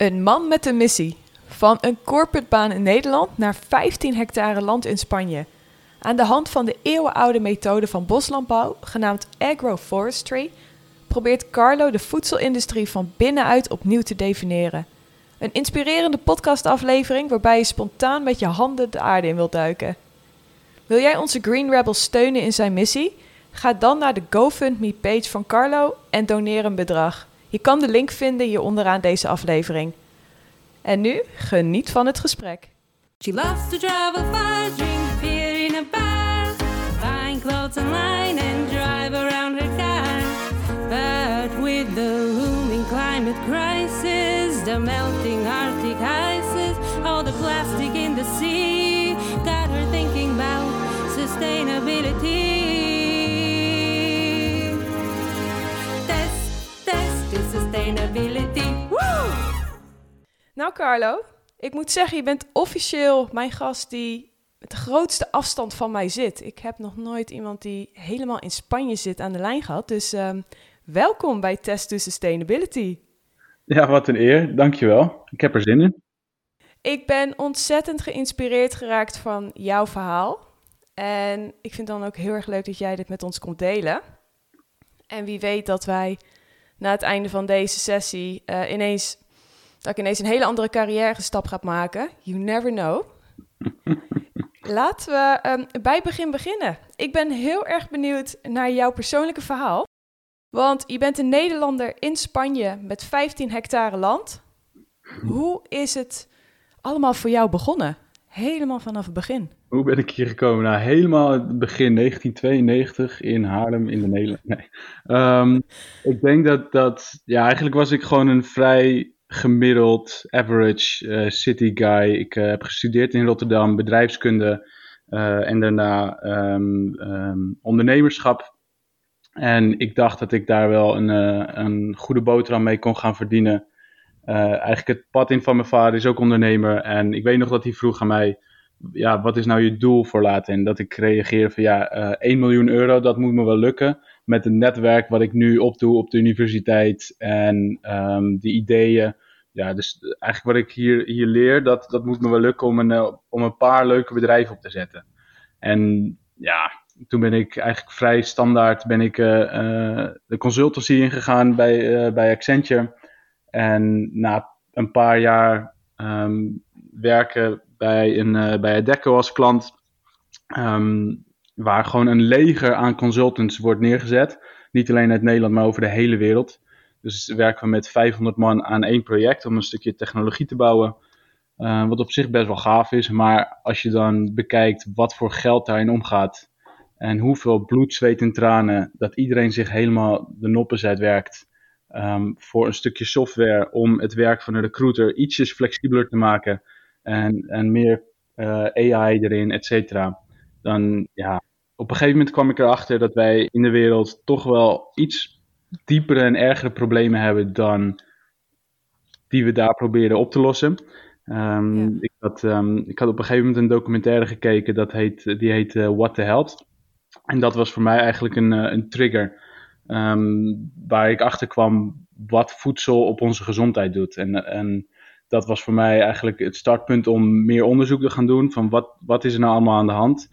Een man met een missie. Van een corporate baan in Nederland naar 15 hectare land in Spanje. Aan de hand van de eeuwenoude methode van boslandbouw, genaamd agroforestry, probeert Carlo de voedselindustrie van binnenuit opnieuw te definiëren. Een inspirerende podcastaflevering waarbij je spontaan met je handen de aarde in wilt duiken. Wil jij onze Green Rebel steunen in zijn missie? Ga dan naar de GoFundMe-page van Carlo en doneer een bedrag. Je kan de link vinden hier onderaan deze aflevering. En nu, geniet van het gesprek. She loves to travel far, drink beer in a bar, buying clothes online and drive around her car. But with the looming climate crisis, the melting sustainability. Woo! Nou Carlo, ik moet zeggen, je bent officieel mijn gast die met de grootste afstand van mij zit. Ik heb nog nooit iemand die helemaal in Spanje zit aan de lijn gehad. Dus ehm, welkom bij Test to Sustainability. Ja, wat een eer. Dankjewel. Ik heb er zin in. Ik ben ontzettend geïnspireerd geraakt van jouw verhaal. En ik vind dan ook heel erg leuk dat jij dit met ons komt delen. En wie weet dat wij na het einde van deze sessie eh, ineens dat ik ineens een hele andere carrière stap ga maken. You never know. Laten we ehm, bij het begin beginnen. Ik ben heel erg benieuwd naar jouw persoonlijke verhaal. Want je bent een Nederlander in Spanje met 15 hectare land. Hoe is het allemaal voor jou begonnen? Helemaal vanaf het begin. Hoe ben ik hier gekomen? Nou, helemaal het begin 1992 in Haarlem in de Nederland. Nee. Ehm, ik denk dat dat, ja, eigenlijk was ik gewoon een vrij gemiddeld, average eh, city guy. Ik eh, heb gestudeerd in Rotterdam, bedrijfskunde eh, en daarna ehm, ehm, ondernemerschap. En ik dacht dat ik daar wel een, een goede boterham mee kon gaan verdienen. Eigenlijk het pad in van mijn vader is ook ondernemer. En ik weet nog dat hij vroeg aan mij, ja, wat is nou je doel voor later? En dat ik reageerde van, ja, 1 miljoen euro, dat moet me wel lukken. Met het netwerk wat ik nu opdoe op de universiteit en um, die ideeën. Ja, dus eigenlijk wat ik hier, hier leer, dat, dat moet me wel lukken om een, om een paar leuke bedrijven op te zetten. En ja, toen ben ik eigenlijk vrij standaard ben ik, uh, de consultancy ingegaan bij, bij Accenture. En na een paar jaar um, werken bij, een, bij Adecco als klant, um, waar gewoon een leger aan consultants wordt neergezet. Niet alleen uit Nederland, maar over de hele wereld. Dus werken we met 500 man aan één project om een stukje technologie te bouwen. Uh, wat op zich best wel gaaf is. Maar als je dan bekijkt wat voor geld daarin omgaat. En hoeveel bloed, zweet en tranen. Dat iedereen zich helemaal de noppen uitwerkt. Um, voor een stukje software om het werk van een recruiter ietsjes flexibeler te maken. En, en meer uh, AI erin, et cetera. Dan ja, op een gegeven moment kwam ik erachter dat wij in de wereld toch wel iets diepere en ergere problemen hebben dan die we daar proberen op te lossen. Um, ja. ik, had, um, ik had op een gegeven moment een documentaire gekeken, dat heet, die heet uh, What the Health. En dat was voor mij eigenlijk een, uh, een trigger. Um, waar ik achter kwam wat voedsel op onze gezondheid doet. En, en dat was voor mij eigenlijk het startpunt om meer onderzoek te gaan doen. Van wat, wat is er nou allemaal aan de hand?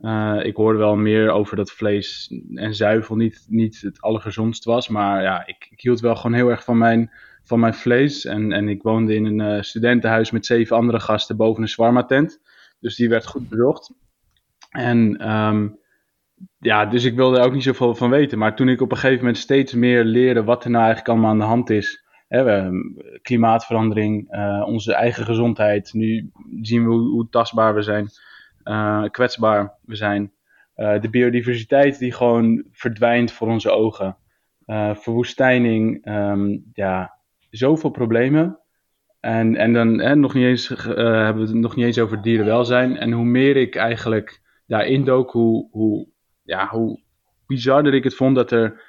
Uh, ik hoorde wel meer over dat vlees en zuivel niet, niet het allergezondst was. Maar ja, ik, ik, hield wel gewoon heel erg van mijn, van mijn vlees. En, en ik woonde in een uh, studentenhuis met zeven andere gasten boven een shawarma tent. Dus die werd goed bezocht. En um, ja, dus ik wilde er ook niet zoveel van weten. Maar toen ik op een gegeven moment steeds meer leerde wat er nou eigenlijk allemaal aan de hand is. Hè, klimaatverandering, uh, onze eigen gezondheid. Nu zien we hoe, tastbaar we zijn uh, kwetsbaar we zijn. Uh, de biodiversiteit die gewoon verdwijnt voor onze ogen. Verwoestijning, um, ja, zoveel problemen. En, en dan hè, nog niet eens, hebben we het nog niet eens over dierenwelzijn. En hoe meer ik eigenlijk daarin dook, hoe, hoe, ja, hoe bizarder ik het vond dat er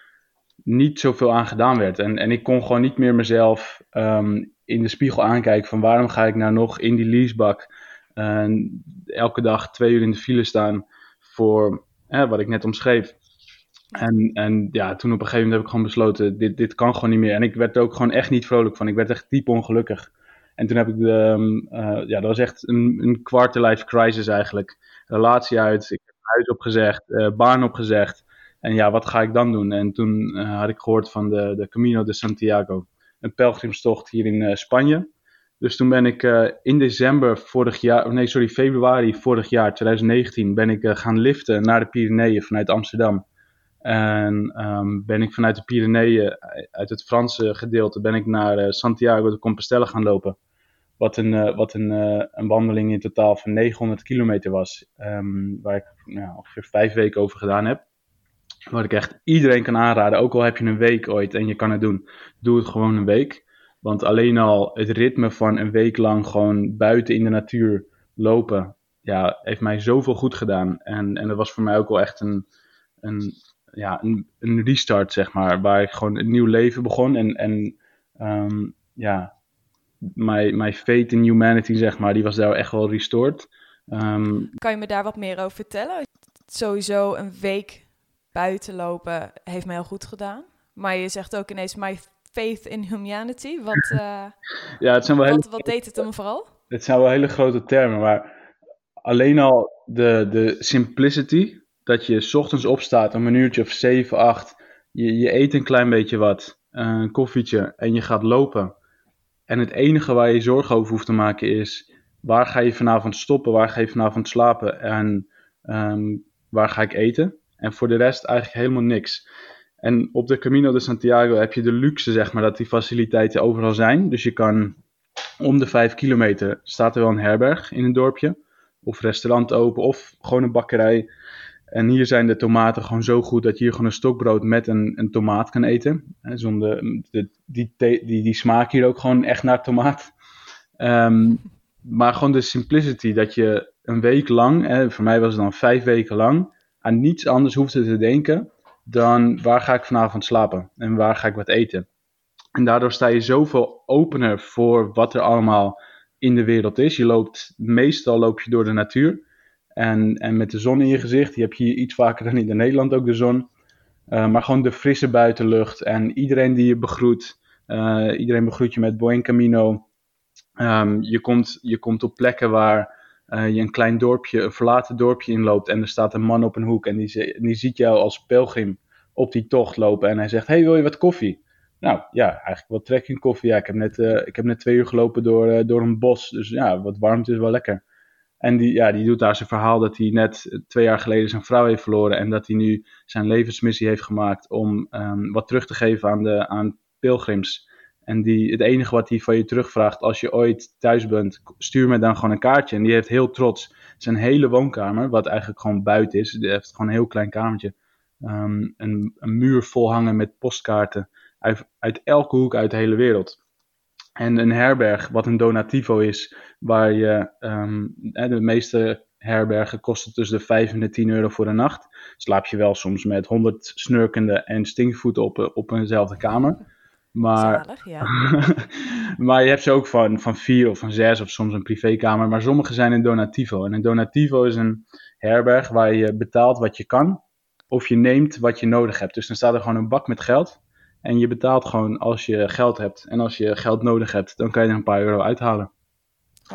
niet zoveel aan gedaan werd. En, en ik kon gewoon niet meer mezelf um, in de spiegel aankijken van waarom ga ik nou nog in die leasebak en elke dag twee uur in de file staan voor wat ik net omschreef. En, en ja, toen op een gegeven moment heb ik gewoon besloten, dit, dit kan gewoon niet meer. En ik werd er ook gewoon echt niet vrolijk van. Ik werd echt diep ongelukkig. En toen heb ik de, ehm, eh, ja, dat was echt een, een quarter-life crisis eigenlijk. Relatie uit, huis opgezegd, uh, baan opgezegd. En ja, wat ga ik dan doen? En toen had ik gehoord van de, de Camino de Santiago, een pelgrimstocht hier in Spanje. Dus toen ben ik in december vorig jaar, nee sorry, februari vorig jaar, 2019, ben ik gaan liften naar de Pyreneeën vanuit Amsterdam. En ehm, ben ik vanuit de Pyreneeën, uit het Franse gedeelte, ben ik naar Santiago de Compostela gaan lopen. Wat een, uh, wat een, uh, een wandeling in totaal van 900 kilometer was. Um, waar ik nou, ongeveer vijf weken over gedaan heb. Wat ik echt iedereen kan aanraden. Ook al heb je een week ooit en je kan het doen. Doe het gewoon een week. Want alleen al het ritme van een week lang gewoon buiten in de natuur lopen. Ja, heeft mij zoveel goed gedaan. En, en dat was voor mij ook wel echt een, een ja, een, een, restart, zeg maar. Waar ik gewoon een nieuw leven begon. En, en um, ja, mijn, mijn faith in humanity, zeg maar, die was daar echt wel restored. Um, kan je me daar wat meer over vertellen? Sowieso een week buiten lopen heeft mij heel goed gedaan. Maar je zegt ook ineens my faith in humanity. Wat, uh, ja, het zijn wel wat, hele, wat deed het hem vooral? Het zijn wel hele grote termen, maar alleen al de, de simplicity dat je s ochtends opstaat om een uurtje of 7, 8. Je, je eet een klein beetje wat, een koffietje en je gaat lopen. En het enige waar je zorgen over hoeft te maken is: waar ga je vanavond stoppen, waar ga je vanavond slapen en um, waar ga ik eten? En voor de rest eigenlijk helemaal niks. En op de Camino de Santiago heb je de luxe, zeg maar, dat die faciliteiten overal zijn. Dus je kan om de 5 kilometer staat er wel een herberg in een dorpje. Of restaurant open, of gewoon een bakkerij. En hier zijn de tomaten gewoon zo goed dat je hier gewoon een stokbrood met een, een tomaat kan eten. zonder, de, die, die, die smaak hier ook gewoon echt naar tomaat. Um, maar gewoon de simplicity dat je een week lang, hè, voor mij was het dan vijf weken lang, aan niets anders hoefde te denken dan waar ga ik vanavond slapen en waar ga ik wat eten. En daardoor sta je zoveel opener voor wat er allemaal in de wereld is. Je loopt, meestal loop je door de natuur. En, en met de zon in je gezicht, die heb je hier iets vaker dan in Nederland ook de zon. Uh, maar gewoon de frisse buitenlucht en iedereen die je begroet. Uh, iedereen begroet je met Buen Camino. Um, je, komt, je komt op plekken waar uh, je een klein dorpje, een verlaten dorpje inloopt. En er staat een man op een hoek en die, ziet jou als pelgrim op die tocht lopen. En hij zegt, hey wil je wat koffie? Nou ja, eigenlijk wat trekking koffie. Ja, ik heb net, ik heb net twee uur gelopen door, door een bos. Dus ja, wat warmte is wel lekker. En die, ja, die doet daar zijn verhaal dat hij net twee jaar geleden zijn vrouw heeft verloren. En dat hij nu zijn levensmissie heeft gemaakt om um, wat terug te geven aan, de, aan pilgrims. En die, het enige wat hij van je terugvraagt als je ooit thuis bent, stuur me dan gewoon een kaartje. En die heeft heel trots zijn hele woonkamer, wat eigenlijk gewoon buiten is. Die heeft gewoon een heel klein kamertje. Um, een, een muur vol hangen met postkaarten uit, uit elke hoek uit de hele wereld. En een herberg, wat een donativo is, waar je um, de meeste herbergen kosten tussen de 5 en de 10 euro voor de nacht. Slaap je wel soms met 100 snurkende en stinkvoeten op, op eenzelfde kamer. Maar, Zalig, ja. maar je hebt ze ook van, van vier of van zes of soms een privékamer. Maar sommige zijn een donativo. En een donativo is een herberg waar je betaalt wat je kan. Of je neemt wat je nodig hebt. Dus dan staat er gewoon een bak met geld. En je betaalt gewoon als je geld hebt. En als je geld nodig hebt, dan kan je er een paar euro uithalen.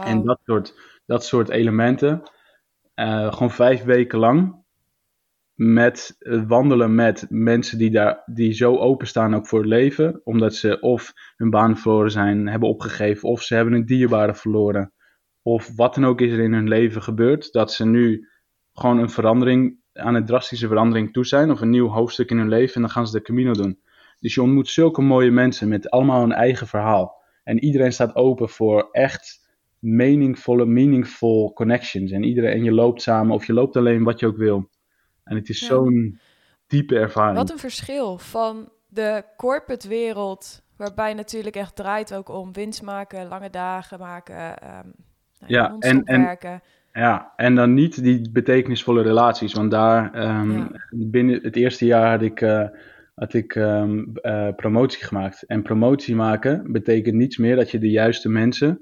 En dat soort, dat soort elementen. eh, gewoon vijf weken lang. Met eh, wandelen met mensen die, daar, die zo openstaan ook voor het leven. Omdat ze of hun baan verloren zijn, hebben opgegeven. Of ze hebben een dierbare verloren. Of wat dan ook is er in hun leven gebeurd. Dat ze nu gewoon een verandering, aan een drastische verandering toe zijn. Of een nieuw hoofdstuk in hun leven. En dan gaan ze de Camino doen. Dus je ontmoet zulke mooie mensen met allemaal een eigen verhaal. En iedereen staat open voor echt meningvolle, meaningful connections. En, iedereen, en je loopt samen of je loopt alleen wat je ook wil. En het is Ja. zo'n diepe ervaring. Wat een verschil van de corporate wereld, waarbij natuurlijk echt draait ook om winst maken, lange dagen maken, ehm nou, Ja, en- en- werken. Ja, en dan niet die betekenisvolle relaties. Want daar, ehm, Ja. binnen het eerste jaar had ik, eh, had ik ehm, eh, promotie gemaakt. En promotie maken betekent niets meer dat je de juiste mensen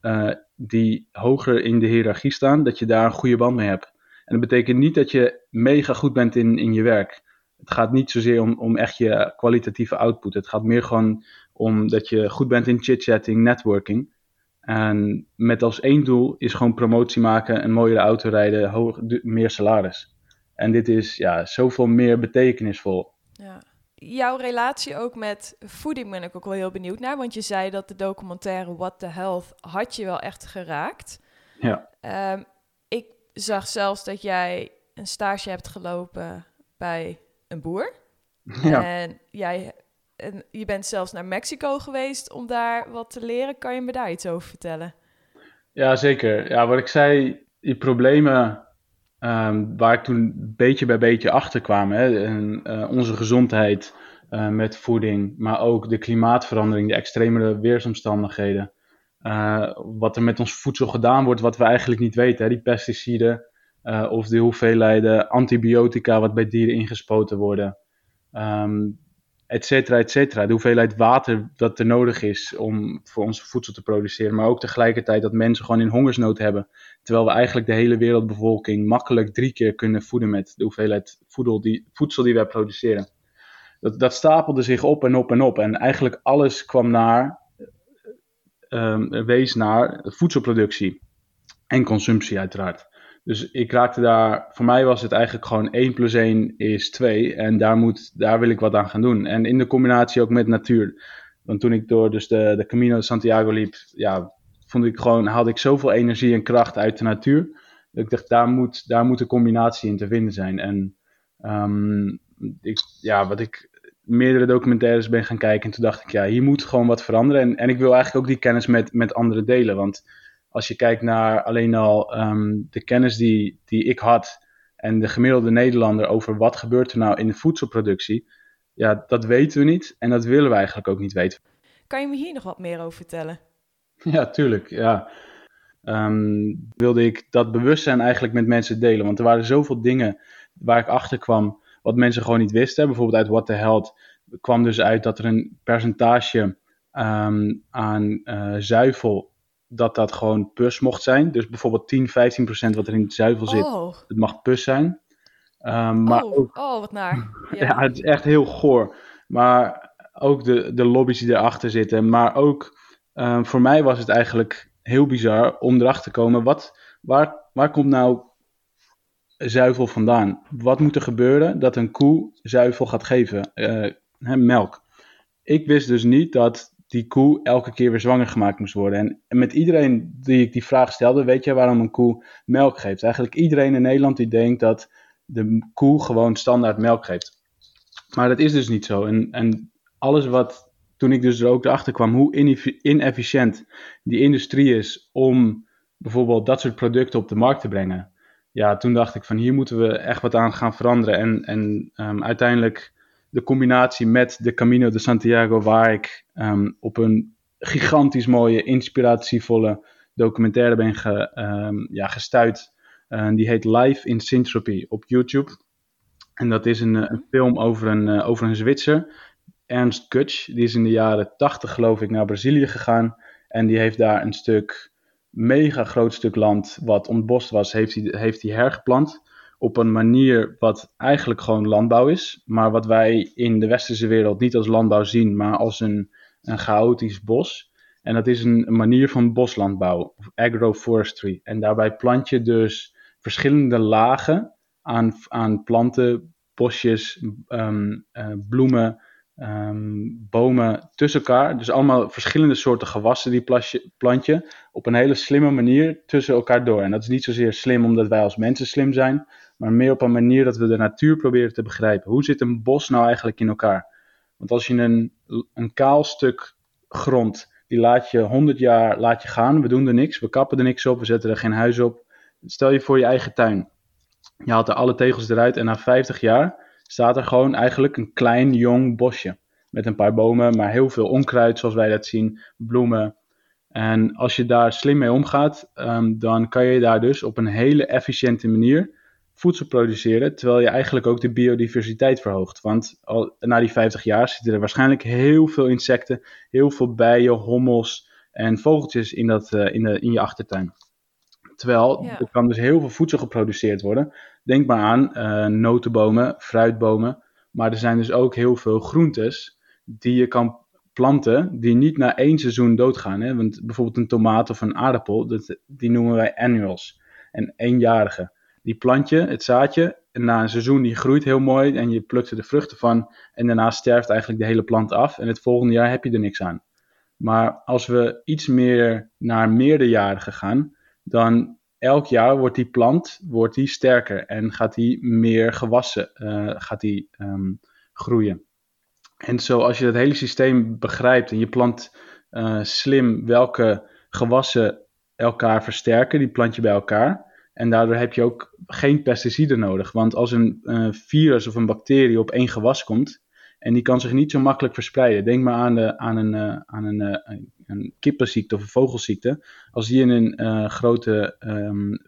eh, die hoger in de hiërarchie staan, dat je daar een goede band mee hebt. En dat betekent niet dat je mega goed bent in, in je werk. Het gaat niet zozeer om, om echt je kwalitatieve output. Het gaat meer gewoon om dat je goed bent in chit-chatting, networking. En met als één doel is gewoon promotie maken, een mooiere auto rijden, hoog, meer salaris. En dit is ja, zoveel meer betekenisvol. Ja. Jouw relatie ook met voeding ben ik ook wel heel benieuwd naar. Want je zei dat de documentaire What the Health had je wel echt geraakt. Ja. Ehm, ik zag zelfs dat jij een stage hebt gelopen bij een boer. Ja. En jij en je bent zelfs naar Mexico geweest om daar wat te leren. Kan je me daar iets over vertellen? Ja, zeker. Ja, wat ik zei, die problemen ehm, waar ik toen beetje bij beetje achter kwam. Hè, en, eh, onze gezondheid uh, met voeding, maar ook de klimaatverandering, de extremere weersomstandigheden. Uh, wat er met ons voedsel gedaan wordt, wat we eigenlijk niet weten. Hè, die pesticiden of de hoeveelheden antibiotica wat bij dieren ingespoten worden. Um, et cetera, et cetera. De hoeveelheid water dat er nodig is om voor ons voedsel te produceren. Maar ook tegelijkertijd dat mensen gewoon in hongersnood hebben. Terwijl we eigenlijk de hele wereldbevolking makkelijk drie keer kunnen voeden met de hoeveelheid voedsel die, voedsel die wij produceren. Dat, dat stapelde zich op en op en op. En eigenlijk alles kwam naar, um, wees naar voedselproductie. En consumptie uiteraard. Dus ik raakte daar, voor mij was het eigenlijk gewoon 1 plus 1 is 2. En daar, moet, daar wil ik wat aan gaan doen. En in de combinatie ook met natuur. Want toen ik door dus de, de Camino de Santiago liep, ja, vond ik gewoon, haalde ik zoveel energie en kracht uit de natuur. Dat ik dacht, daar moet, daar moet een combinatie in te vinden zijn. En um, ik, ja, wat ik meerdere documentaires ben gaan kijken. En toen dacht ik, ja, hier moet gewoon wat veranderen. En, en ik wil eigenlijk ook die kennis met, met anderen delen. Want als je kijkt naar alleen al um, de kennis die, die ik had en de gemiddelde Nederlander over wat gebeurt er nou in de voedselproductie, ja, dat weten we niet en dat willen we eigenlijk ook niet weten. Kan je me hier nog wat meer over vertellen? Ja, tuurlijk. Ja. Um, wilde ik dat bewustzijn eigenlijk met mensen delen, want er waren zoveel dingen waar ik achter kwam wat mensen gewoon niet wisten. Bijvoorbeeld uit What the Health kwam dus uit dat er een percentage um, aan uh, zuivel dat dat gewoon pus mocht zijn. Dus bijvoorbeeld 10, 15 procent wat er in het zuivel zit, oh. het mag pus zijn. Um, maar oh, ook, oh, wat naar. Ja. ja. het is echt heel goor. Maar ook de, de lobby's die erachter zitten. Maar ook um, voor mij was het eigenlijk heel bizar om erachter te komen. Wat, waar, waar komt nou zuivel vandaan? Wat moet er gebeuren dat een koe zuivel gaat geven? Uh, hè, melk. Ik wist dus niet dat die koe elke keer weer zwanger gemaakt moest worden. En, met iedereen die ik die vraag stelde, weet je waarom een koe melk geeft? Eigenlijk iedereen in Nederland die denkt dat de koe gewoon standaard melk geeft. Maar dat is dus niet zo. En, en alles wat, toen ik dus er ook erachter kwam, hoe inefficiënt die industrie is om bijvoorbeeld dat soort producten op de markt te brengen. Ja, toen dacht ik van hier moeten we echt wat aan gaan veranderen. En, en um, uiteindelijk de combinatie met de Camino de Santiago, waar ik um, op een gigantisch mooie, inspiratievolle documentaire ben ge, um, ja, gestuurd. Uh, die heet Live in Syntropy op YouTube. En dat is een, een film over een, uh, over een Zwitser, Ernst Kutsch. Die is in de jaren 80 geloof ik naar Brazilië gegaan. En die heeft daar een stuk, mega groot stuk land wat ontbost was, heeft hij, heeft hij hergeplant op een manier wat eigenlijk gewoon landbouw is, maar wat wij in de westerse wereld niet als landbouw zien, maar als een, een chaotisch bos. En dat is een, manier van boslandbouw, of agroforestry. En daarbij plant je dus verschillende lagen aan, aan planten, bosjes, um, uh, bloemen, um, bomen tussen elkaar. Dus allemaal verschillende soorten gewassen die plant je op een hele slimme manier tussen elkaar door. En dat is niet zozeer slim omdat wij als mensen slim zijn, maar meer op een manier dat we de natuur proberen te begrijpen. Hoe zit een bos nou eigenlijk in elkaar? Want als je een, een kaal stuk grond, die laat je 100 jaar laat je gaan, we doen er niks, we kappen er niks op, we zetten er geen huis op. Stel je voor je eigen tuin. Je haalt er alle tegels eruit en na 50 jaar staat er gewoon eigenlijk een klein jong bosje. Met een paar bomen, maar heel veel onkruid zoals wij dat zien, bloemen. En als je daar slim mee omgaat, um, dan kan je daar dus op een hele efficiënte manier voedsel produceren, terwijl je eigenlijk ook de biodiversiteit verhoogt. Want al, na die 50 jaar zitten er waarschijnlijk heel veel insecten, heel veel bijen, hommels en vogeltjes in, dat, uh, in, de, in je achtertuin. Terwijl ja. er kan dus heel veel voedsel geproduceerd worden. Denk maar aan uh, notenbomen, fruitbomen. Maar er zijn dus ook heel veel groentes die je kan planten die niet na één seizoen doodgaan. Hè? Want bijvoorbeeld een tomaat of een aardappel, dat, die noemen wij annuals. En eenjarige. Die plant je, het zaadje, en na een seizoen die groeit heel mooi en je plukt er de vruchten van. En daarna sterft eigenlijk de hele plant af. En het volgende jaar heb je er niks aan. Maar als we iets meer naar meerderjarigen gaan, dan elk jaar wordt die plant wordt die sterker en gaat die meer gewassen uh, gaat die, um, groeien. En zo als je het hele systeem begrijpt en je plant uh, slim welke gewassen elkaar versterken, die plant je bij elkaar. En daardoor heb je ook geen pesticiden nodig. Want als een virus of een bacterie op één gewas komt, en die kan zich niet zo makkelijk verspreiden. Denk maar aan, de, aan, een, uh, aan een, uh, een kippenziekte of een vogelziekte. Als die in een uh, grote um,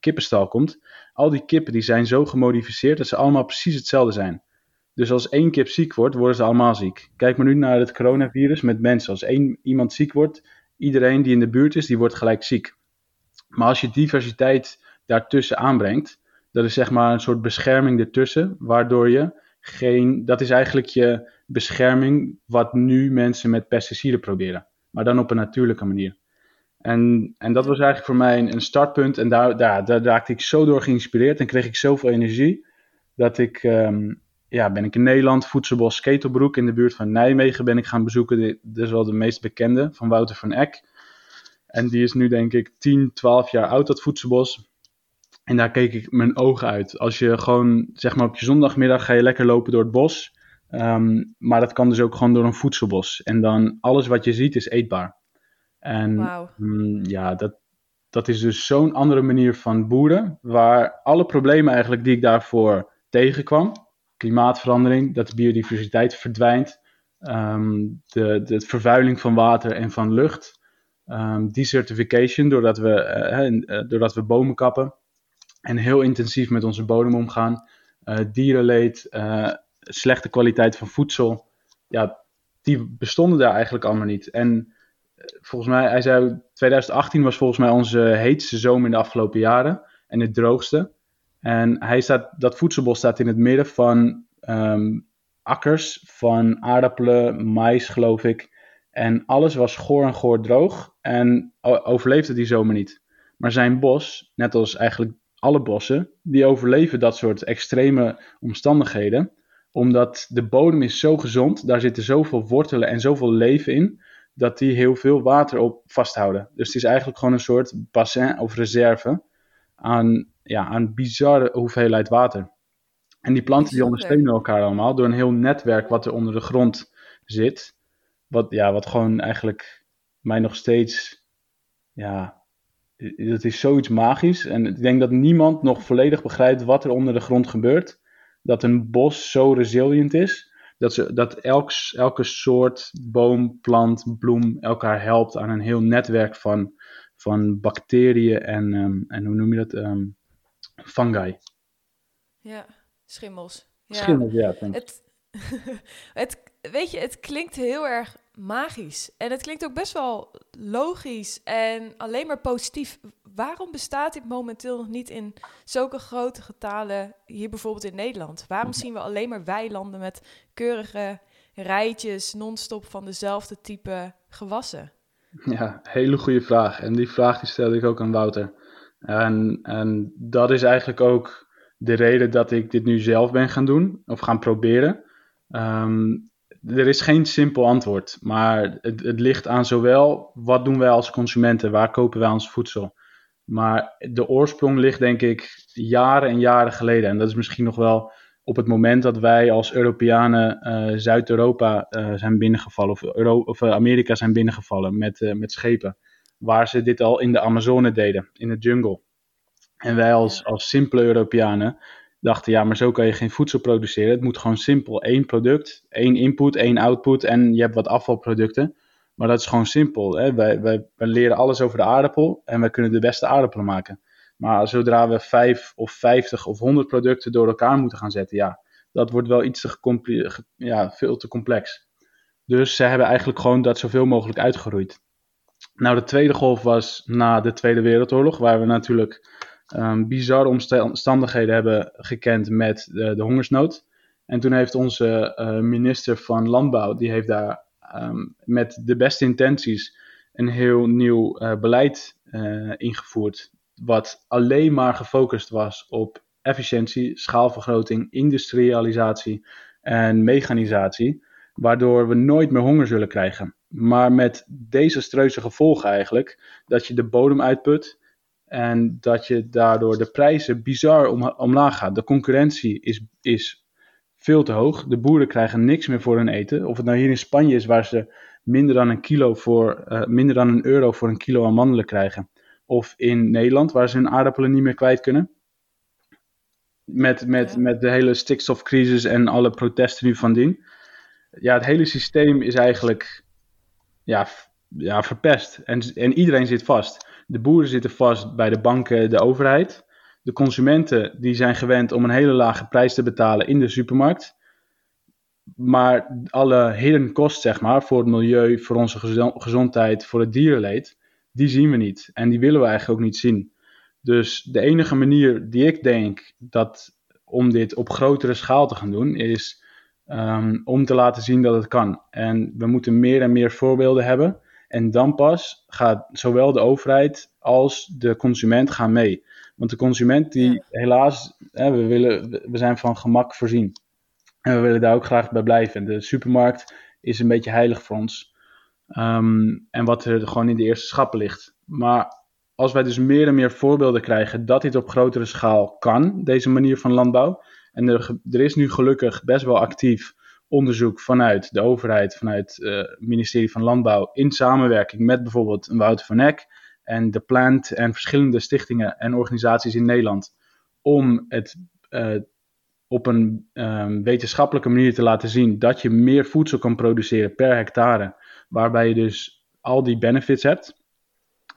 kippenstal komt, al die kippen die zijn zo gemodificeerd dat ze allemaal precies hetzelfde zijn. Dus als één kip ziek wordt, worden ze allemaal ziek. Kijk maar nu naar het coronavirus met mensen. Als één iemand ziek wordt, iedereen die in de buurt is, die wordt gelijk ziek. Maar als je diversiteit daartussen aanbrengt, dat is zeg maar een soort bescherming ertussen, waardoor je geen, dat is eigenlijk je bescherming wat nu mensen met pesticiden proberen. Maar dan op een natuurlijke manier. En, en dat was eigenlijk voor mij een, startpunt. En daar, daar, daar raakte ik zo door geïnspireerd en kreeg ik zoveel energie. Dat ik, um, ja, ben ik in Nederland, Voedselbos Ketelbroek in de buurt van Nijmegen ben ik gaan bezoeken. Dat is wel de meest bekende, van Wouter van Eck. En die is nu denk ik 10, 12 jaar oud, dat Voedselbos. En daar keek ik mijn ogen uit. Als je gewoon, zeg maar op je zondagmiddag ga je lekker lopen door het bos. Um, maar dat kan dus ook gewoon door een voedselbos. En dan alles wat je ziet is eetbaar. En wow. um, ja, dat, dat is dus zo'n andere manier van boeren. Waar alle problemen eigenlijk die ik daarvoor tegenkwam. Klimaatverandering, dat de biodiversiteit verdwijnt. Um, de, de vervuiling van water en van lucht. desertification, doordat we, uh, doordat we bomen kappen en heel intensief met onze bodem omgaan. Uh, dierenleed, uh, slechte kwaliteit van voedsel. Ja, die bestonden daar eigenlijk allemaal niet. En uh, volgens mij, hij zei, 2018 was volgens mij onze heetste zomer in de afgelopen jaren. En het droogste. En hij staat, dat voedselbos staat in het midden van um, akkers, van aardappelen, mais geloof ik. En alles was goor en goor droog. En overleefde die zomer niet. Maar zijn bos, net als eigenlijk alle bossen, die overleven dat soort extreme omstandigheden. Omdat de bodem is zo gezond, daar zitten zoveel wortelen en zoveel leven in, dat die heel veel water op vasthouden. Dus het is eigenlijk gewoon een soort bassin of reserve aan, ja, aan bizarre hoeveelheid water. En die planten die ondersteunen elkaar allemaal door een heel netwerk wat er onder de grond zit. Wat, ja, wat gewoon eigenlijk mij nog steeds ja, dat is zoiets magisch. En ik denk dat niemand nog volledig begrijpt wat er onder de grond gebeurt. Dat een bos zo resilient is. Dat, ze, dat elk, elke soort boom, plant, bloem elkaar helpt aan een heel netwerk van, van bacteriën en, um, en hoe noem je dat? Um, fungi. Ja, schimmels. Ja. Schimmels, ja. Het, het, weet je, het klinkt heel erg magisch. En het klinkt ook best wel logisch en alleen maar positief. Waarom bestaat dit momenteel nog niet in zulke grote getalen hier bijvoorbeeld in Nederland? Waarom zien we alleen maar weilanden met keurige rijtjes non-stop van dezelfde type gewassen? Ja, hele goede vraag. En die vraag die stelde ik ook aan Wouter. En, en dat is eigenlijk ook de reden dat ik dit nu zelf ben gaan doen, of gaan proberen. Um, er is geen simpel antwoord, maar het, het, ligt aan zowel wat doen wij als consumenten, waar kopen wij ons voedsel. Maar de oorsprong ligt denk ik jaren en jaren geleden. En dat is misschien nog wel op het moment dat wij als Europeanen uh, Zuid-Europa uh, zijn binnengevallen, of, Euro of uh, Amerika zijn binnengevallen met, met schepen. Waar ze dit al in de Amazone deden, in de jungle. En wij als, als simpele Europeanen dachten, ja, maar zo kan je geen voedsel produceren. Het moet gewoon simpel. één product, één input, één output en je hebt wat afvalproducten. Maar dat is gewoon simpel. Hè? Wij, wij, wij leren alles over de aardappel en wij kunnen de beste aardappelen maken. Maar zodra we vijf of vijftig of honderd producten door elkaar moeten gaan zetten, ja, dat wordt wel iets te ja, veel te complex. Dus ze hebben eigenlijk gewoon dat zoveel mogelijk uitgeroeid. Nou, de tweede golf was na de Tweede Wereldoorlog, waar we natuurlijk um, bizarre omstandigheden hebben gekend met de, de, hongersnood. En toen heeft onze uh, minister van Landbouw, die heeft daar ehm, met de beste intenties een heel nieuw uh, beleid ingevoerd. Wat alleen maar gefocust was op efficiëntie, schaalvergroting, industrialisatie en mechanisatie. Waardoor we nooit meer honger zullen krijgen. Maar met desastreuze gevolgen eigenlijk. Dat je de bodem uitput. En dat je daardoor de prijzen bizar om, omlaag gaat. De concurrentie is, is veel te hoog. De boeren krijgen niks meer voor hun eten. Of het nou hier in Spanje is waar ze minder dan een kilo voor, uh, minder dan een euro voor een kilo amandelen krijgen. Of in Nederland waar ze hun aardappelen niet meer kwijt kunnen. Met, met, met de hele stikstofcrisis en alle protesten nu van dien. Ja, het hele systeem is eigenlijk ja, ja, verpest. En, en iedereen zit vast. De boeren zitten vast bij de banken, de overheid. De consumenten die zijn gewend om een hele lage prijs te betalen in de supermarkt. Maar alle hidden kosten, zeg maar, voor het milieu, voor onze gezondheid, voor het dierenleed, die zien we niet. En die willen we eigenlijk ook niet zien. Dus de enige manier die ik denk dat om dit op grotere schaal te gaan doen, is um, om te laten zien dat het kan. En we moeten meer en meer voorbeelden hebben. En dan pas gaat zowel de overheid als de consument gaan mee. Want de consument die helaas, hè, we, willen, we zijn van gemak voorzien. En we willen daar ook graag bij blijven. De supermarkt is een beetje heilig voor ons. Um, en wat er gewoon in de eerste schappen ligt. Maar als wij dus meer en meer voorbeelden krijgen dat dit op grotere schaal kan, deze manier van landbouw. En er, er is nu gelukkig best wel actief onderzoek vanuit de overheid, vanuit eh, het ministerie van Landbouw, in samenwerking met bijvoorbeeld Wouter van Eck en de Plant en verschillende stichtingen en organisaties in Nederland, om het uh, op een um, wetenschappelijke manier te laten zien dat je meer voedsel kan produceren per hectare, waarbij je dus al die benefits hebt.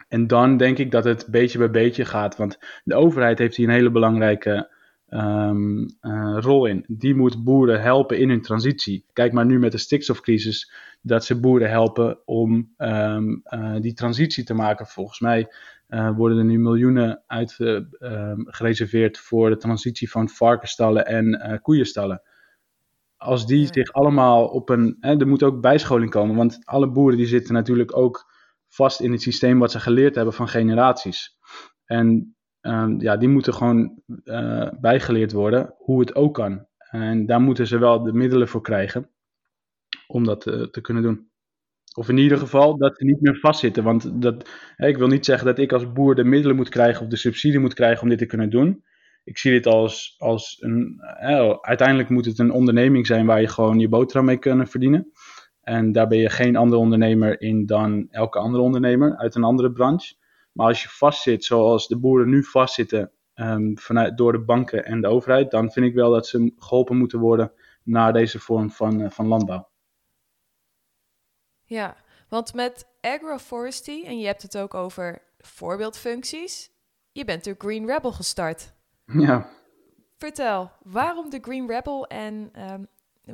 En dan denk ik dat het beetje bij beetje gaat. Want de overheid heeft hier een hele belangrijke um, uh, rol in. Die moet boeren helpen in hun transitie. Kijk maar nu met de stikstofcrisis, dat ze boeren helpen om um, uh, die transitie te maken. Volgens mij uh, worden er nu miljoenen uit, um, gereserveerd voor de transitie van varkenstallen en koeienstallen. Als die ja. zich allemaal op een. Hè, er moet ook bijscholing komen, want alle boeren die zitten natuurlijk ook vast in het systeem wat ze geleerd hebben van generaties. En um, ja, die moeten gewoon uh, bijgeleerd worden hoe het ook kan. En daar moeten ze wel de middelen voor krijgen om dat uh, te kunnen doen. Of in ieder geval dat ze niet meer vastzitten. Want dat, ik wil niet zeggen dat ik als boer de middelen moet krijgen of de subsidie moet krijgen om dit te kunnen doen. Ik zie dit als, als een. Uiteindelijk moet het een onderneming zijn waar je gewoon je boterham mee kunnen verdienen. En daar ben je geen andere ondernemer in dan elke andere ondernemer uit een andere branche. Maar als je vastzit, zoals de boeren nu vastzitten um, vanuit, door de banken en de overheid, dan vind ik wel dat ze geholpen moeten worden naar deze vorm van, uh, van landbouw. Ja, want met agroforestry, en je hebt het ook over voorbeeldfuncties, je bent de Green Rebel gestart. Ja. Vertel, waarom de Green Rebel en um,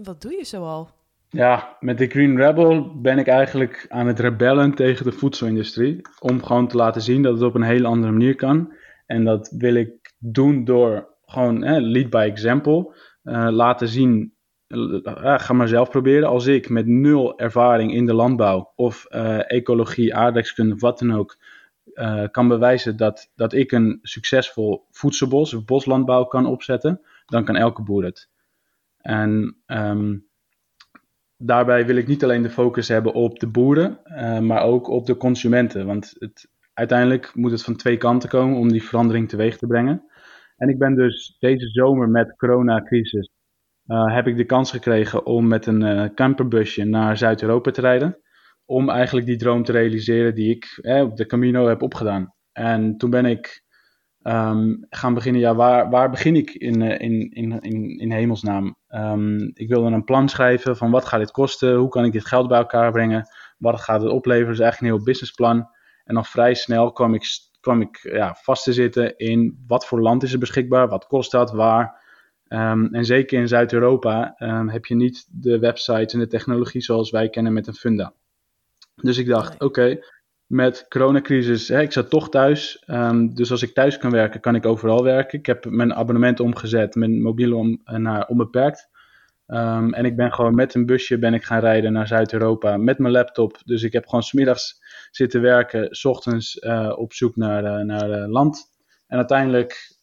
wat doe je zoal? Ja, met de Green Rebel ben ik eigenlijk aan het rebellen tegen de voedselindustrie. Om gewoon te laten zien dat het op een hele andere manier kan. En dat wil ik doen door gewoon eh, lead by example. Uh, laten zien, uh, ga maar zelf proberen. Als ik met nul ervaring in de landbouw of uh, ecologie, aardrijkskunde, wat dan ook, kan bewijzen dat, dat ik een succesvol voedselbos of boslandbouw kan opzetten, dan kan elke boer het. En um, daarbij wil ik niet alleen de focus hebben op de boeren, uh, maar ook op de consumenten. Want het, uiteindelijk moet het van twee kanten komen om die verandering teweeg te brengen. En ik ben dus deze zomer met coronacrisis, uh, heb ik de kans gekregen om met een uh, camperbusje naar Zuid-Europa te rijden. Om eigenlijk die droom te realiseren die ik eh, op de Camino heb opgedaan. En toen ben ik um, gaan beginnen, ja, waar, waar begin ik in, in, in, in, in hemelsnaam? Um, ik wilde een plan schrijven van wat gaat dit kosten, hoe kan ik dit geld bij elkaar brengen, wat gaat het opleveren, dus eigenlijk een heel businessplan. En dan vrij snel kwam ik, kwam ik ja, vast te zitten in wat voor land is er beschikbaar, wat kost dat, waar. Um, en zeker in Zuid-Europa um, heb je niet de websites en de technologie zoals wij kennen met een funda. Dus ik dacht, oké, okay, met coronacrisis, hè, ik zat toch thuis. Um, dus als ik thuis kan werken, kan ik overal werken. Ik heb mijn abonnement omgezet, mijn mobiel om, naar onbeperkt. Ehm, en ik ben gewoon met een busje ben ik gaan rijden naar Zuid-Europa met mijn laptop. Dus ik heb gewoon smiddags zitten werken, s ochtends eh, op zoek naar, uh, naar land. En uiteindelijk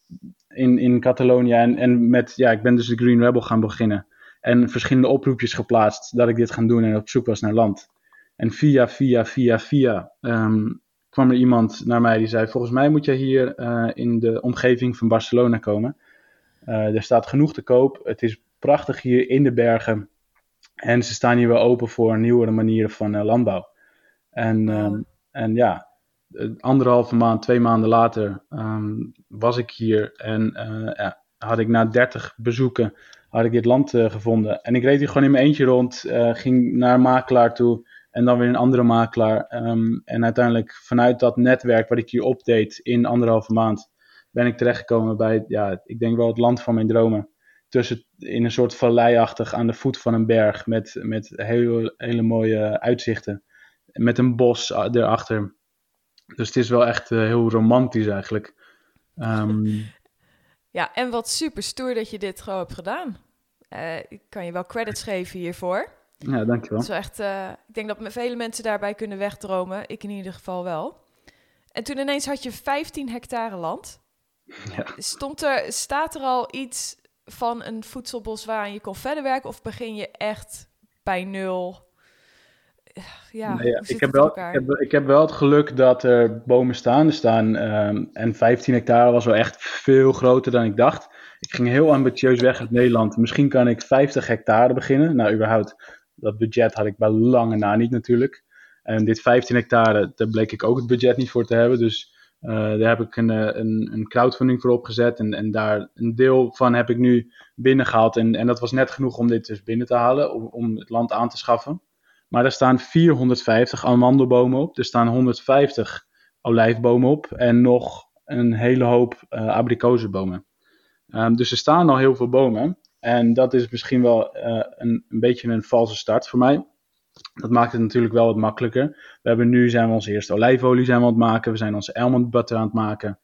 in, in Catalonië en, en met, ja, ik ben dus de Green Rebel gaan beginnen. En verschillende oproepjes geplaatst dat ik dit ga doen en op zoek was naar land. En via, via, via, via ehm, kwam er iemand naar mij die zei: Volgens mij moet je hier uh, in de omgeving van Barcelona komen. Uh, er staat genoeg te koop. Het is prachtig hier in de bergen. En ze staan hier wel open voor nieuwere manieren van uh, landbouw. En, um, en ja, anderhalve maand, twee maanden later um, was ik hier. En ja, had ik na 30 bezoeken had ik dit land gevonden. En ik reed hier gewoon in mijn eentje rond. ging naar makelaar toe. En dan weer een andere makelaar. Um, en uiteindelijk vanuit dat netwerk wat ik hier opdeed in anderhalve maand, ben ik terechtgekomen bij, ja, ik denk wel het land van mijn dromen. Tussen, in een soort valleiachtig aan de voet van een berg met, met hele, hele mooie uitzichten. Met een bos erachter. Dus het is wel echt uh, heel romantisch eigenlijk. Um, ja, en wat super stoer dat je dit gewoon hebt gedaan. Uh, ik kan je wel credits geven hiervoor. Ja, dankjewel. Dat is echt, uh, ik denk dat vele mensen daarbij kunnen wegdromen. Ik in ieder geval wel. En toen ineens had je 15 hectare land. Ja. Stond er, staat er al iets van een voedselbos waaraan je kon verder werken? Of begin je echt bij nul? Ja, nee, ja ik, heb wel, ik, heb, ik heb wel het geluk dat er bomen staan. Er staan um, en 15 hectare was wel echt veel groter dan ik dacht. Ik ging heel ambitieus weg uit Nederland. Misschien kan ik 50 hectare beginnen. Nou, überhaupt dat budget had ik bij lange na niet natuurlijk. En dit 15 hectare, daar bleek ik ook het budget niet voor te hebben. Dus uh, daar heb ik een, een, een, crowdfunding voor opgezet. En, en daar een deel van heb ik nu binnengehaald. En, en dat was net genoeg om dit dus binnen te halen, om, om het land aan te schaffen. Maar er staan 450 amandelbomen op. Er staan 150 olijfbomen op. En nog een hele hoop uh, abrikozenbomen. Um, dus er staan al heel veel bomen. En dat is misschien wel uh, een, een beetje een valse start voor mij. Dat maakt het natuurlijk wel wat makkelijker. We hebben nu zijn we onze eerste olijfolie aan het maken. We zijn onze almond aan het maken.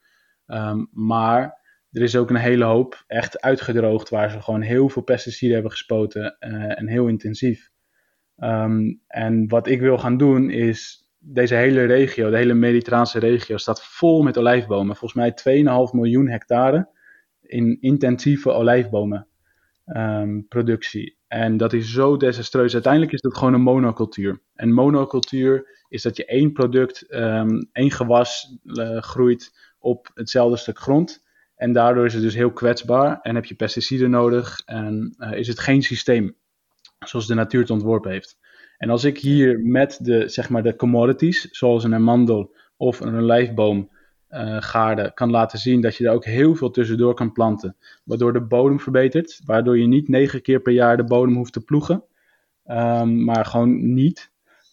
Um, maar er is ook een hele hoop echt uitgedroogd waar ze gewoon heel veel pesticiden hebben gespoten uh, en heel intensief. Um, en wat ik wil gaan doen is deze hele regio, de hele Mediterraanse regio, staat vol met olijfbomen. Volgens mij 2,5 miljoen hectare in intensieve olijfbomen um, productie. En dat is zo desastreus. Uiteindelijk is dat gewoon een monocultuur. En monocultuur is dat je één product, um, één gewas uh, groeit op hetzelfde stuk grond. En daardoor is het dus heel kwetsbaar en heb je pesticiden nodig en uh, is het geen systeem zoals de natuur het ontworpen heeft. En als ik hier met de, zeg maar de commodities, zoals een amandel of een olijfboom, uh, gaarde kan laten zien dat je er ook heel veel tussendoor kan planten. Waardoor de bodem verbetert. Waardoor je niet negen keer per jaar de bodem hoeft te ploegen. Um, maar gewoon niet.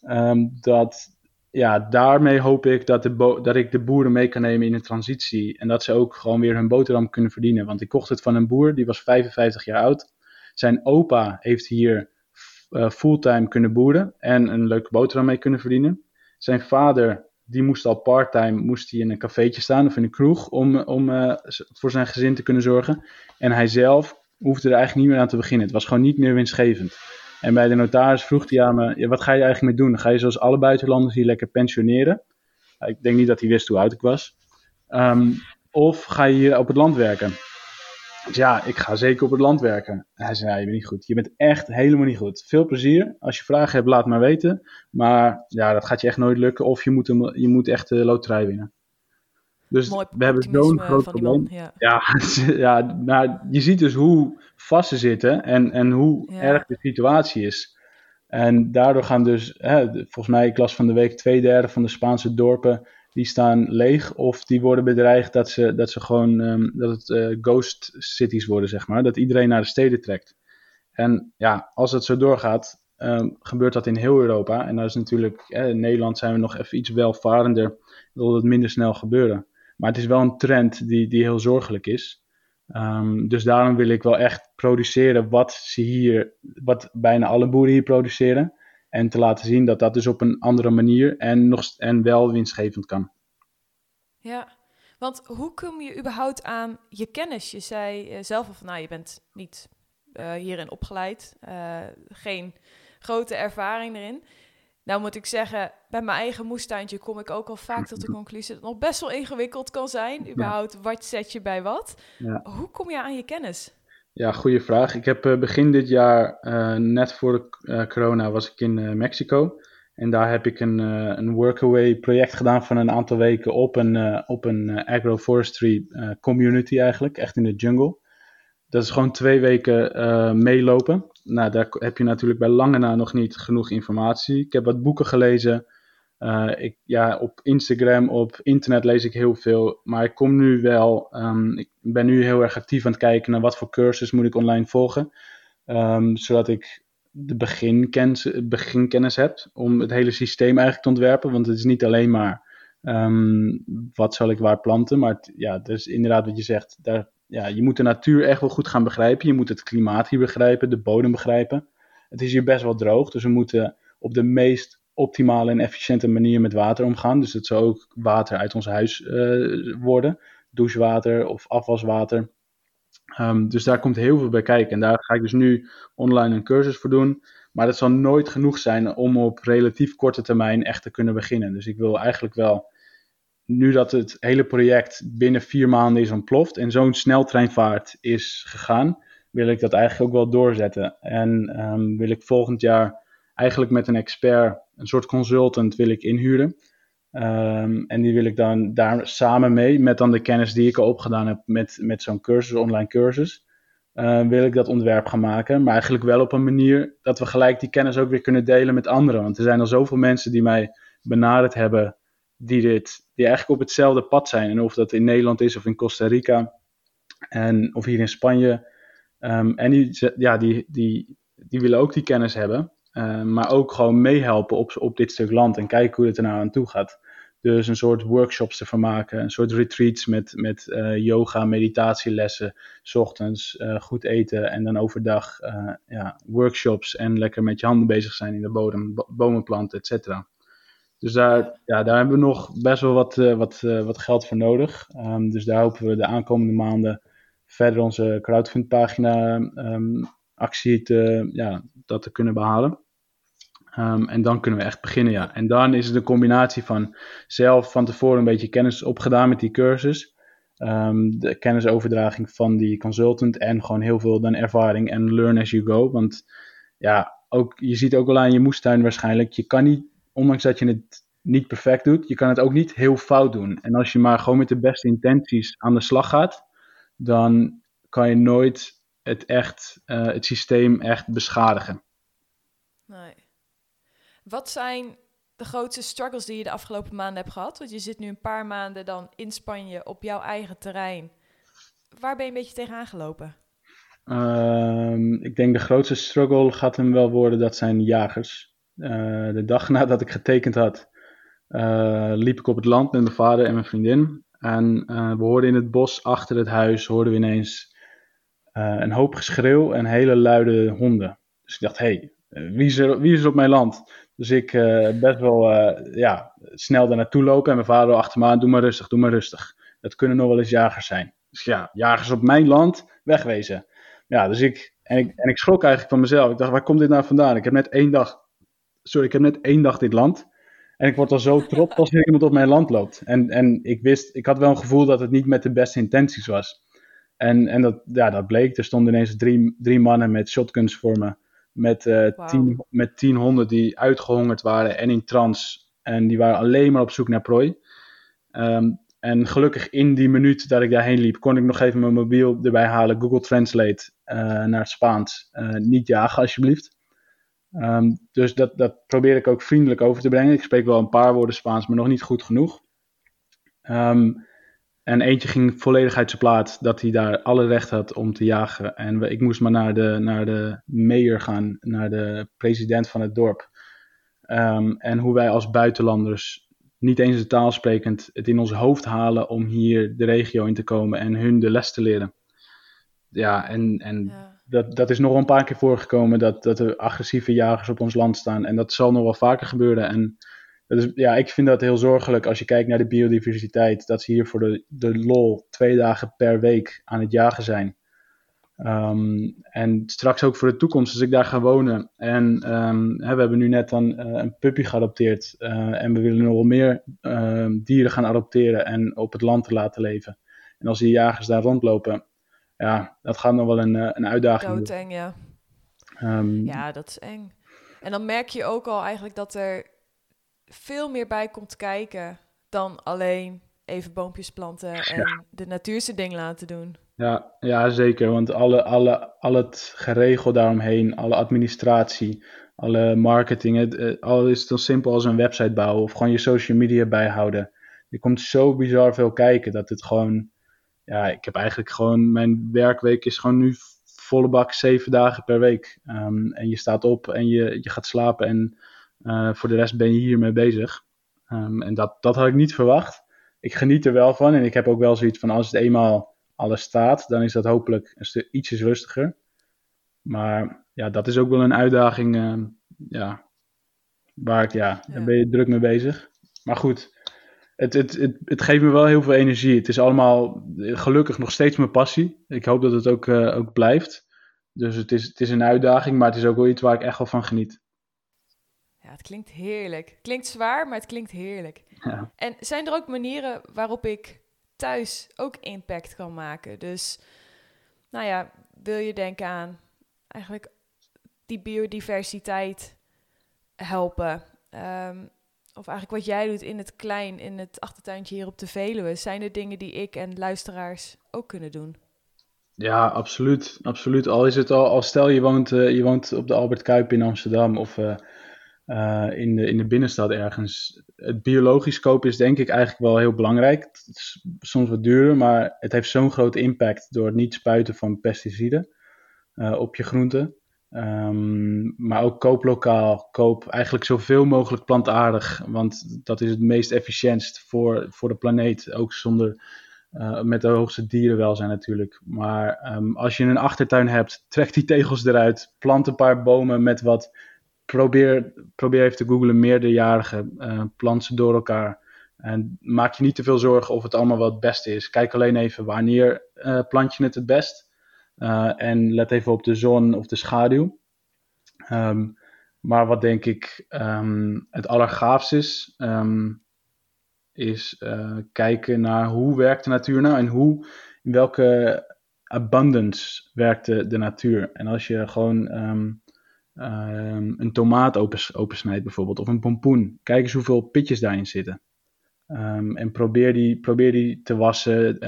Um, dat, ja, daarmee hoop ik dat, de dat ik de boeren mee kan nemen in de transitie. En dat ze ook gewoon weer hun boterham kunnen verdienen. Want ik kocht het van een boer, die was 55 jaar oud. Zijn opa heeft hier uh, fulltime kunnen boeren en een leuke boterham mee kunnen verdienen. Zijn vader die moest al parttime moest hij in een cafeetje staan of in een kroeg om, om uh, voor zijn gezin te kunnen zorgen. En hij zelf hoefde er eigenlijk niet meer aan te beginnen. Het was gewoon niet meer winstgevend. En bij de notaris vroeg hij aan me, wat ga je eigenlijk mee doen? Ga je zoals alle buitenlanders hier lekker pensioneren? Ik denk niet dat hij wist hoe oud ik was. Um, of ga je hier op het land werken? Dus ja, ik ga zeker op het land werken. hij zei, ja, je bent niet goed. Je bent echt helemaal niet goed. Veel plezier. Als je vragen hebt, laat maar weten. Maar ja, dat gaat je echt nooit lukken. Of je moet, een, je moet echt de loterij winnen. Dus Mooi we hebben zo'n groot probleem. Man, ja, ja, ja maar je ziet dus hoe vast ze zitten en, en hoe ja. erg de situatie is. En daardoor gaan dus, hè, volgens mij, ik las van de week twee derde van de Spaanse dorpen die staan leeg of die worden bedreigd dat ze, dat ze gewoon um, dat het uh, ghost cities worden, zeg maar. Dat iedereen naar de steden trekt. En ja, als het zo doorgaat, um, gebeurt dat in heel Europa. En dat is natuurlijk, eh, in Nederland zijn we nog even iets welvarender, wil het minder snel gebeuren. Maar het is wel een trend die, die heel zorgelijk is. Um, dus daarom wil ik wel echt produceren wat ze hier, wat bijna alle boeren hier produceren. En te laten zien dat dat dus op een andere manier en, nog, en wel winstgevend kan. Ja, want hoe kom je überhaupt aan je kennis? Je zei uh, zelf of nou, je bent niet eh, hierin opgeleid. Eh, geen grote ervaring erin. Nou moet ik zeggen, bij mijn eigen moestuintje kom ik ook al vaak tot de conclusie dat het nog best wel ingewikkeld kan zijn. Überhaupt, wat zet je bij wat? Ja. Hoe kom je aan je kennis? Ja, goede vraag. Ik heb begin dit jaar, net voor de corona, was ik in Mexico. En daar heb ik een, een workaway project gedaan van een aantal weken op een, op een agroforestry community eigenlijk, echt in de jungle. Dat is gewoon twee weken meelopen. Nou, daar heb je natuurlijk bij lange na nog niet genoeg informatie. Ik heb wat boeken gelezen. Ik, ja, op Instagram, op internet lees ik heel veel. Maar ik kom nu wel, um, ik ben nu heel erg actief aan het kijken naar wat voor cursus moet ik online volgen. Um, zodat ik de beginkennis, beginkennis hebt om het hele systeem eigenlijk te ontwerpen. Want het is niet alleen maar um, wat zal ik waar planten, maar het, ja, dus inderdaad wat je zegt, daar, ja, je moet de natuur echt wel goed gaan begrijpen. Je moet het klimaat hier begrijpen, de bodem begrijpen. Het is hier best wel droog, dus we moeten op de meest optimale en efficiënte manier met water omgaan. Dus het zou ook water uit ons huis uh, worden, douchewater of afwaswater. Um, dus daar komt heel veel bij kijken. En daar ga ik dus nu online een cursus voor doen. Maar dat zal nooit genoeg zijn om op relatief korte termijn echt te kunnen beginnen. Dus ik wil eigenlijk wel, nu dat het hele project binnen vier maanden is ontploft en zo'n sneltreinvaart is gegaan, wil ik dat eigenlijk ook wel doorzetten. En um, wil ik volgend jaar eigenlijk met een expert, een soort consultant, wil ik inhuren. Um, en die wil ik dan daar samen mee, met dan de kennis die ik al opgedaan heb met, met zo'n cursus, online cursus, uh, wil ik dat ontwerp gaan maken. Maar eigenlijk wel op een manier dat we gelijk die kennis ook weer kunnen delen met anderen. Want er zijn al zoveel mensen die mij benaderd hebben, die, dit, die eigenlijk op hetzelfde pad zijn. En of dat in Nederland is of in Costa Rica, en, of hier in Spanje. Um, en die, ja, die, die, die willen ook die kennis hebben. Uh, maar ook gewoon meehelpen op, op dit stuk land en kijken hoe het er nou aan toe gaat. Dus een soort workshops ervan maken, een soort retreats met, met uh, yoga, meditatielessen, s ochtends uh, goed eten en dan overdag ja, workshops en lekker met je handen bezig zijn in de bodem, bomen planten, et cetera. Dus daar, ja, daar hebben we nog best wel wat, wat, wat geld voor nodig. Um, dus daar hopen we de aankomende maanden verder onze crowdfundpagina um, actie te, ja, dat te kunnen behalen. Um, en dan kunnen we echt beginnen, ja. En dan is het een combinatie van zelf van tevoren een beetje kennis opgedaan met die cursus. Um, de kennisoverdraging van die consultant en gewoon heel veel dan ervaring en learn as you go. Want ja, ook, je ziet ook wel aan je moestuin waarschijnlijk, je kan niet, ondanks dat je het niet perfect doet, je kan het ook niet heel fout doen. En als je maar gewoon met de beste intenties aan de slag gaat, dan kan je nooit het, echt, uh, het systeem echt beschadigen. Nee. Wat zijn de grootste struggles die je de afgelopen maanden hebt gehad? Want je zit nu een paar maanden dan in Spanje op jouw eigen terrein. Waar ben je een beetje tegenaan gelopen? Um, ik denk de grootste struggle gaat hem wel worden, dat zijn jagers. Uh, de dag nadat ik getekend had, uh, liep ik op het land met mijn vader en mijn vriendin. En uh, we hoorden in het bos achter het huis, hoorden we ineens een hoop geschreeuw en hele luide honden. Dus ik dacht, hé, hey, wie, is er, er op mijn land? Dus ik uh, best wel uh, ja, snel daar naartoe lopen. En mijn vader achter me aan, doe maar rustig, doe maar rustig. Dat kunnen nog wel eens jagers zijn. Dus ja, jagers op mijn land, wegwezen. Ja, dus ik, en ik, en ik schrok eigenlijk van mezelf. Ik dacht, waar komt dit nou vandaan? Ik heb net één dag, sorry, ik heb net één dag dit land. En ik word al zo trots als iemand op mijn land loopt. En, en ik wist, ik had wel een gevoel dat het niet met de beste intenties was. En, en dat, ja, dat bleek. Er stonden ineens drie, drie mannen met shotguns voor me. Met, uh, wow. tien, met tien honden die uitgehongerd waren en in trance. En die waren alleen maar op zoek naar prooi. Um, en gelukkig in die minuut dat ik daarheen liep, kon ik nog even mijn mobiel erbij halen. Google Translate uh, naar het Spaans. Uh, niet jagen, alsjeblieft. Um, dus dat, dat probeer ik ook vriendelijk over te brengen. Ik spreek wel een paar woorden Spaans, maar nog niet goed genoeg. Um, en eentje ging volledig uit zijn plaat, dat hij daar alle recht had om te jagen. En we, ik moest maar naar de, naar de mayor gaan, naar de president van het dorp. Um, en hoe wij als buitenlanders, niet eens de taal sprekend, het in ons hoofd halen om hier de regio in te komen en hun de les te leren. Ja, en, en ja. Dat, dat is nog een paar keer voorgekomen dat, dat er agressieve jagers op ons land staan. En dat zal nog wel vaker gebeuren. En dus ja, ik vind dat heel zorgelijk als je kijkt naar de biodiversiteit. Dat ze hier voor de, de lol twee dagen per week aan het jagen zijn. Ehm, en straks ook voor de toekomst, als ik daar ga wonen. En ehm, hè, we hebben nu net dan uh, een puppy geadopteerd. Uh, en we willen nog wel meer uh, dieren gaan adopteren en op het land te laten leven. En als die jagers daar rondlopen, ja, dat gaat nog wel een, eh, een uitdaging Doodeng, ja. Um, ja, dat is eng. En dan merk je ook al eigenlijk dat er veel meer bij komt kijken dan alleen even boompjes planten en ja. de natuurse ding laten doen. Ja, ja zeker. Want alle, alle, al het geregel daaromheen, alle administratie, alle marketing, het, eh, al is het dan simpel als een website bouwen of gewoon je social media bijhouden. Je komt zo bizar veel kijken dat het gewoon, ja, ik heb eigenlijk gewoon, mijn werkweek is gewoon nu volle bak zeven dagen per week. Um, en je staat op en je, je gaat slapen en voor de rest ben je hiermee bezig. Um, en dat, dat had ik niet verwacht. Ik geniet er wel van en ik heb ook wel zoiets van als het eenmaal alles staat, dan is dat hopelijk een stuk ietsjes rustiger. Maar ja, dat is ook wel een uitdaging. Uh, ja, waar ik, ja, daar ben je druk mee bezig. Maar goed, het, het, het, het, geeft me wel heel veel energie. Het is allemaal gelukkig nog steeds mijn passie. Ik hoop dat het ook, uh, ook blijft. Dus het is, het is een uitdaging, maar het is ook wel iets waar ik echt wel van geniet. Ja, het klinkt heerlijk. Het klinkt zwaar, maar het klinkt heerlijk. Ja. En zijn er ook manieren waarop ik thuis ook impact kan maken? Dus, nou ja, wil je denken aan eigenlijk die biodiversiteit helpen? Um, of eigenlijk wat jij doet in het klein, in het achtertuintje hier op de Veluwe, zijn er dingen die ik en luisteraars ook kunnen doen? Ja, absoluut. absoluut. Al is het al, al stel je woont, uh, je woont op de Albert Kuip in Amsterdam of uh, uh, in, de, in de binnenstad ergens. Het biologisch kopen is denk ik eigenlijk wel heel belangrijk. Het is soms wat duurder, maar het heeft zo'n grote impact door het niet spuiten van pesticiden op je groenten. Um, maar ook koop lokaal. Koop eigenlijk zoveel mogelijk plantaardig. Want dat is het meest efficiëntst voor, voor de planeet. Ook zonder, uh, met de hoogste dierenwelzijn natuurlijk. Maar um, als je een achtertuin hebt, trek die tegels eruit. Plant een paar bomen met wat. Probeer, probeer even te googlen meerderjarige. Uh, plant ze door elkaar. En maak je niet te veel zorgen of het allemaal wel het beste is. Kijk alleen even wanneer uh, plant je het het best. Uh, en let even op de zon of de schaduw. Um, maar wat denk ik um, het allergaafst is, um, is kijken naar hoe werkt de natuur nou en hoe, in welke abundance werkt de, de natuur. En als je gewoon een tomaat opens, opensnijdt bijvoorbeeld, of een pompoen, kijk eens hoeveel pitjes daarin zitten. en probeer die, probeer die te wassen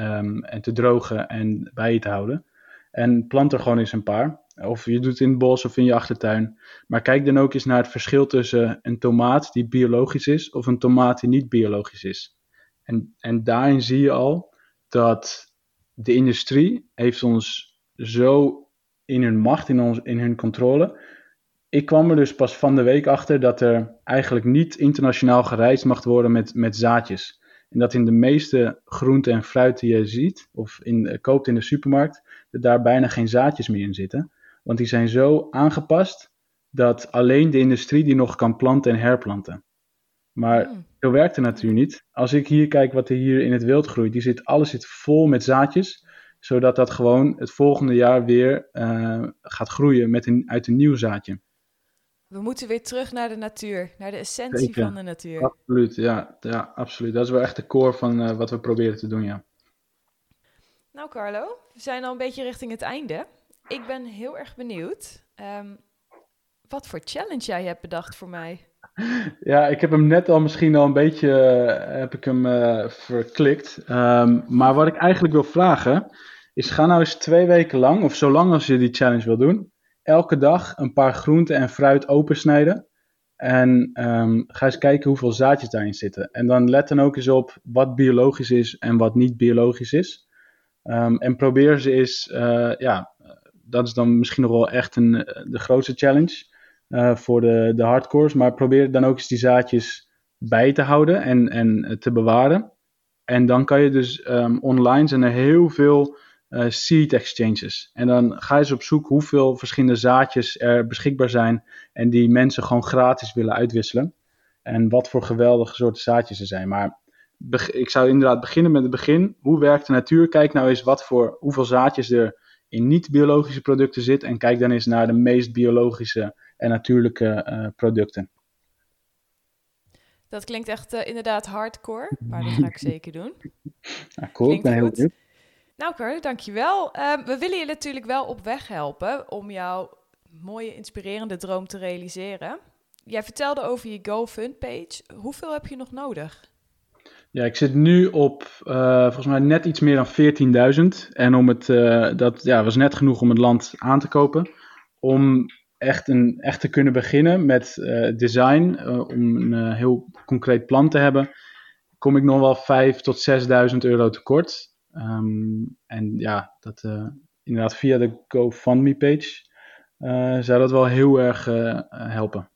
en te drogen en bij je te houden. En plant er gewoon eens een paar. Of je doet het in het bos of in je achtertuin. Maar kijk dan ook eens naar het verschil tussen een tomaat die biologisch is of een tomaat die niet biologisch is. En, en daarin zie je al dat de industrie heeft ons zo in hun macht, in, ons, in hun controle. Ik kwam er dus pas van de week achter dat er eigenlijk niet internationaal gereisd mag worden met, met zaadjes. En dat in de meeste groenten en fruit die je ziet of in, koopt in de supermarkt, er daar bijna geen zaadjes meer in zitten. Want die zijn zo aangepast dat alleen de industrie die nog kan planten en herplanten. Maar mm. zo werkt de natuur niet. Als ik hier kijk wat er hier in het wild groeit, die zit, alles zit vol met zaadjes, zodat dat gewoon het volgende jaar weer uh, gaat groeien met een, uit een nieuw zaadje. We moeten weer terug naar de natuur, naar de essentie Zeker. van de natuur. Absoluut, ja, ja, absoluut. Dat is wel echt de core van uh, wat we proberen te doen, ja. Nou, Carlo, we zijn al een beetje richting het einde. Ik ben heel erg benieuwd um, wat voor challenge jij hebt bedacht voor mij. Ja, ik heb hem net al misschien al een beetje uh, heb ik hem uh, verklikt. Um, maar wat ik eigenlijk wil vragen is: ga nou eens twee weken lang, of zolang als je die challenge wil doen, elke dag een paar groenten en fruit opensnijden. En um, ga eens kijken hoeveel zaadjes daarin zitten. En dan let dan ook eens op wat biologisch is en wat niet biologisch is. Um, en probeer ze eens, uh, ja, dat is dan misschien nog wel echt een, de grootste challenge uh, voor de, de hardcores. Maar probeer dan ook eens die zaadjes bij te houden en, en te bewaren. En dan kan je dus um, online zijn er heel veel uh, seed exchanges. En dan ga je eens op zoek hoeveel verschillende zaadjes er beschikbaar zijn en die mensen gewoon gratis willen uitwisselen. En wat voor geweldige soorten zaadjes er zijn. Maar ik zou inderdaad beginnen met het begin. Hoe werkt de natuur? Kijk nou eens wat voor, hoeveel zaadjes er in niet-biologische producten zit. En kijk dan eens naar de meest biologische en natuurlijke eh, producten. Dat klinkt echt eh, inderdaad hardcore, maar dat ga ik zeker doen. Nou, cool, ik ben heel goed. benieuwd. Nou Cor, dankjewel. Ehm we willen je natuurlijk wel op weg helpen om jouw mooie, inspirerende droom te realiseren. Jij vertelde over je GoFund-page. Hoeveel heb je nog nodig? Ja, ik zit nu op eh, volgens mij net iets meer dan 14.000. En om het, eh, dat ja, was net genoeg om het land aan te kopen. Om echt, een, echt te kunnen beginnen met eh, design, om een heel concreet plan te hebben, kom ik nog wel 5.000 tot 6.000 euro tekort. Ehm, en ja, dat eh, inderdaad via de GoFundMe-page eh, zou dat wel heel erg eh, helpen.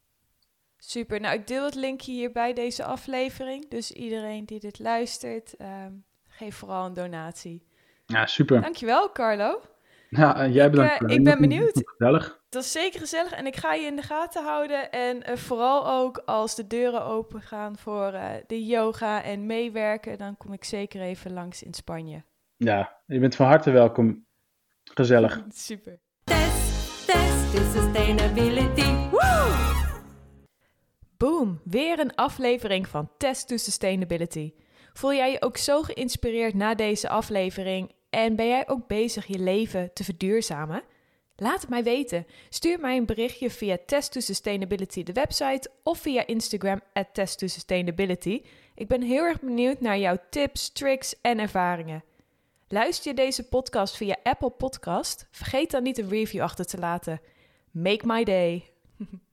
Super. Nou, ik deel het linkje hier bij deze aflevering. Dus iedereen die dit luistert, ehm, geef vooral een donatie. Ja, super. Dankjewel, Carlo. Ja, jij Ik, bedankt. de ik ben benieuwd. Gezellig. Dat is zeker gezellig en ik ga je in de gaten houden. En vooral ook als de deuren open gaan voor de yoga en meewerken, dan kom ik zeker even langs in Spanje. Ja, je bent van harte welkom. Gezellig. Super. Test, test to sustainability. Woo! Boom, weer een aflevering van Test to Sustainability. Voel jij je ook zo geïnspireerd na deze aflevering en ben jij ook bezig je leven te verduurzamen? Laat het mij weten. Stuur mij een berichtje via Test to Sustainability, de website, of via Instagram at Test to Sustainability. Ik ben heel erg benieuwd naar jouw tips, tricks en ervaringen. Luister je deze podcast via Apple Podcast? Vergeet dan niet een review achter te laten. Make my day.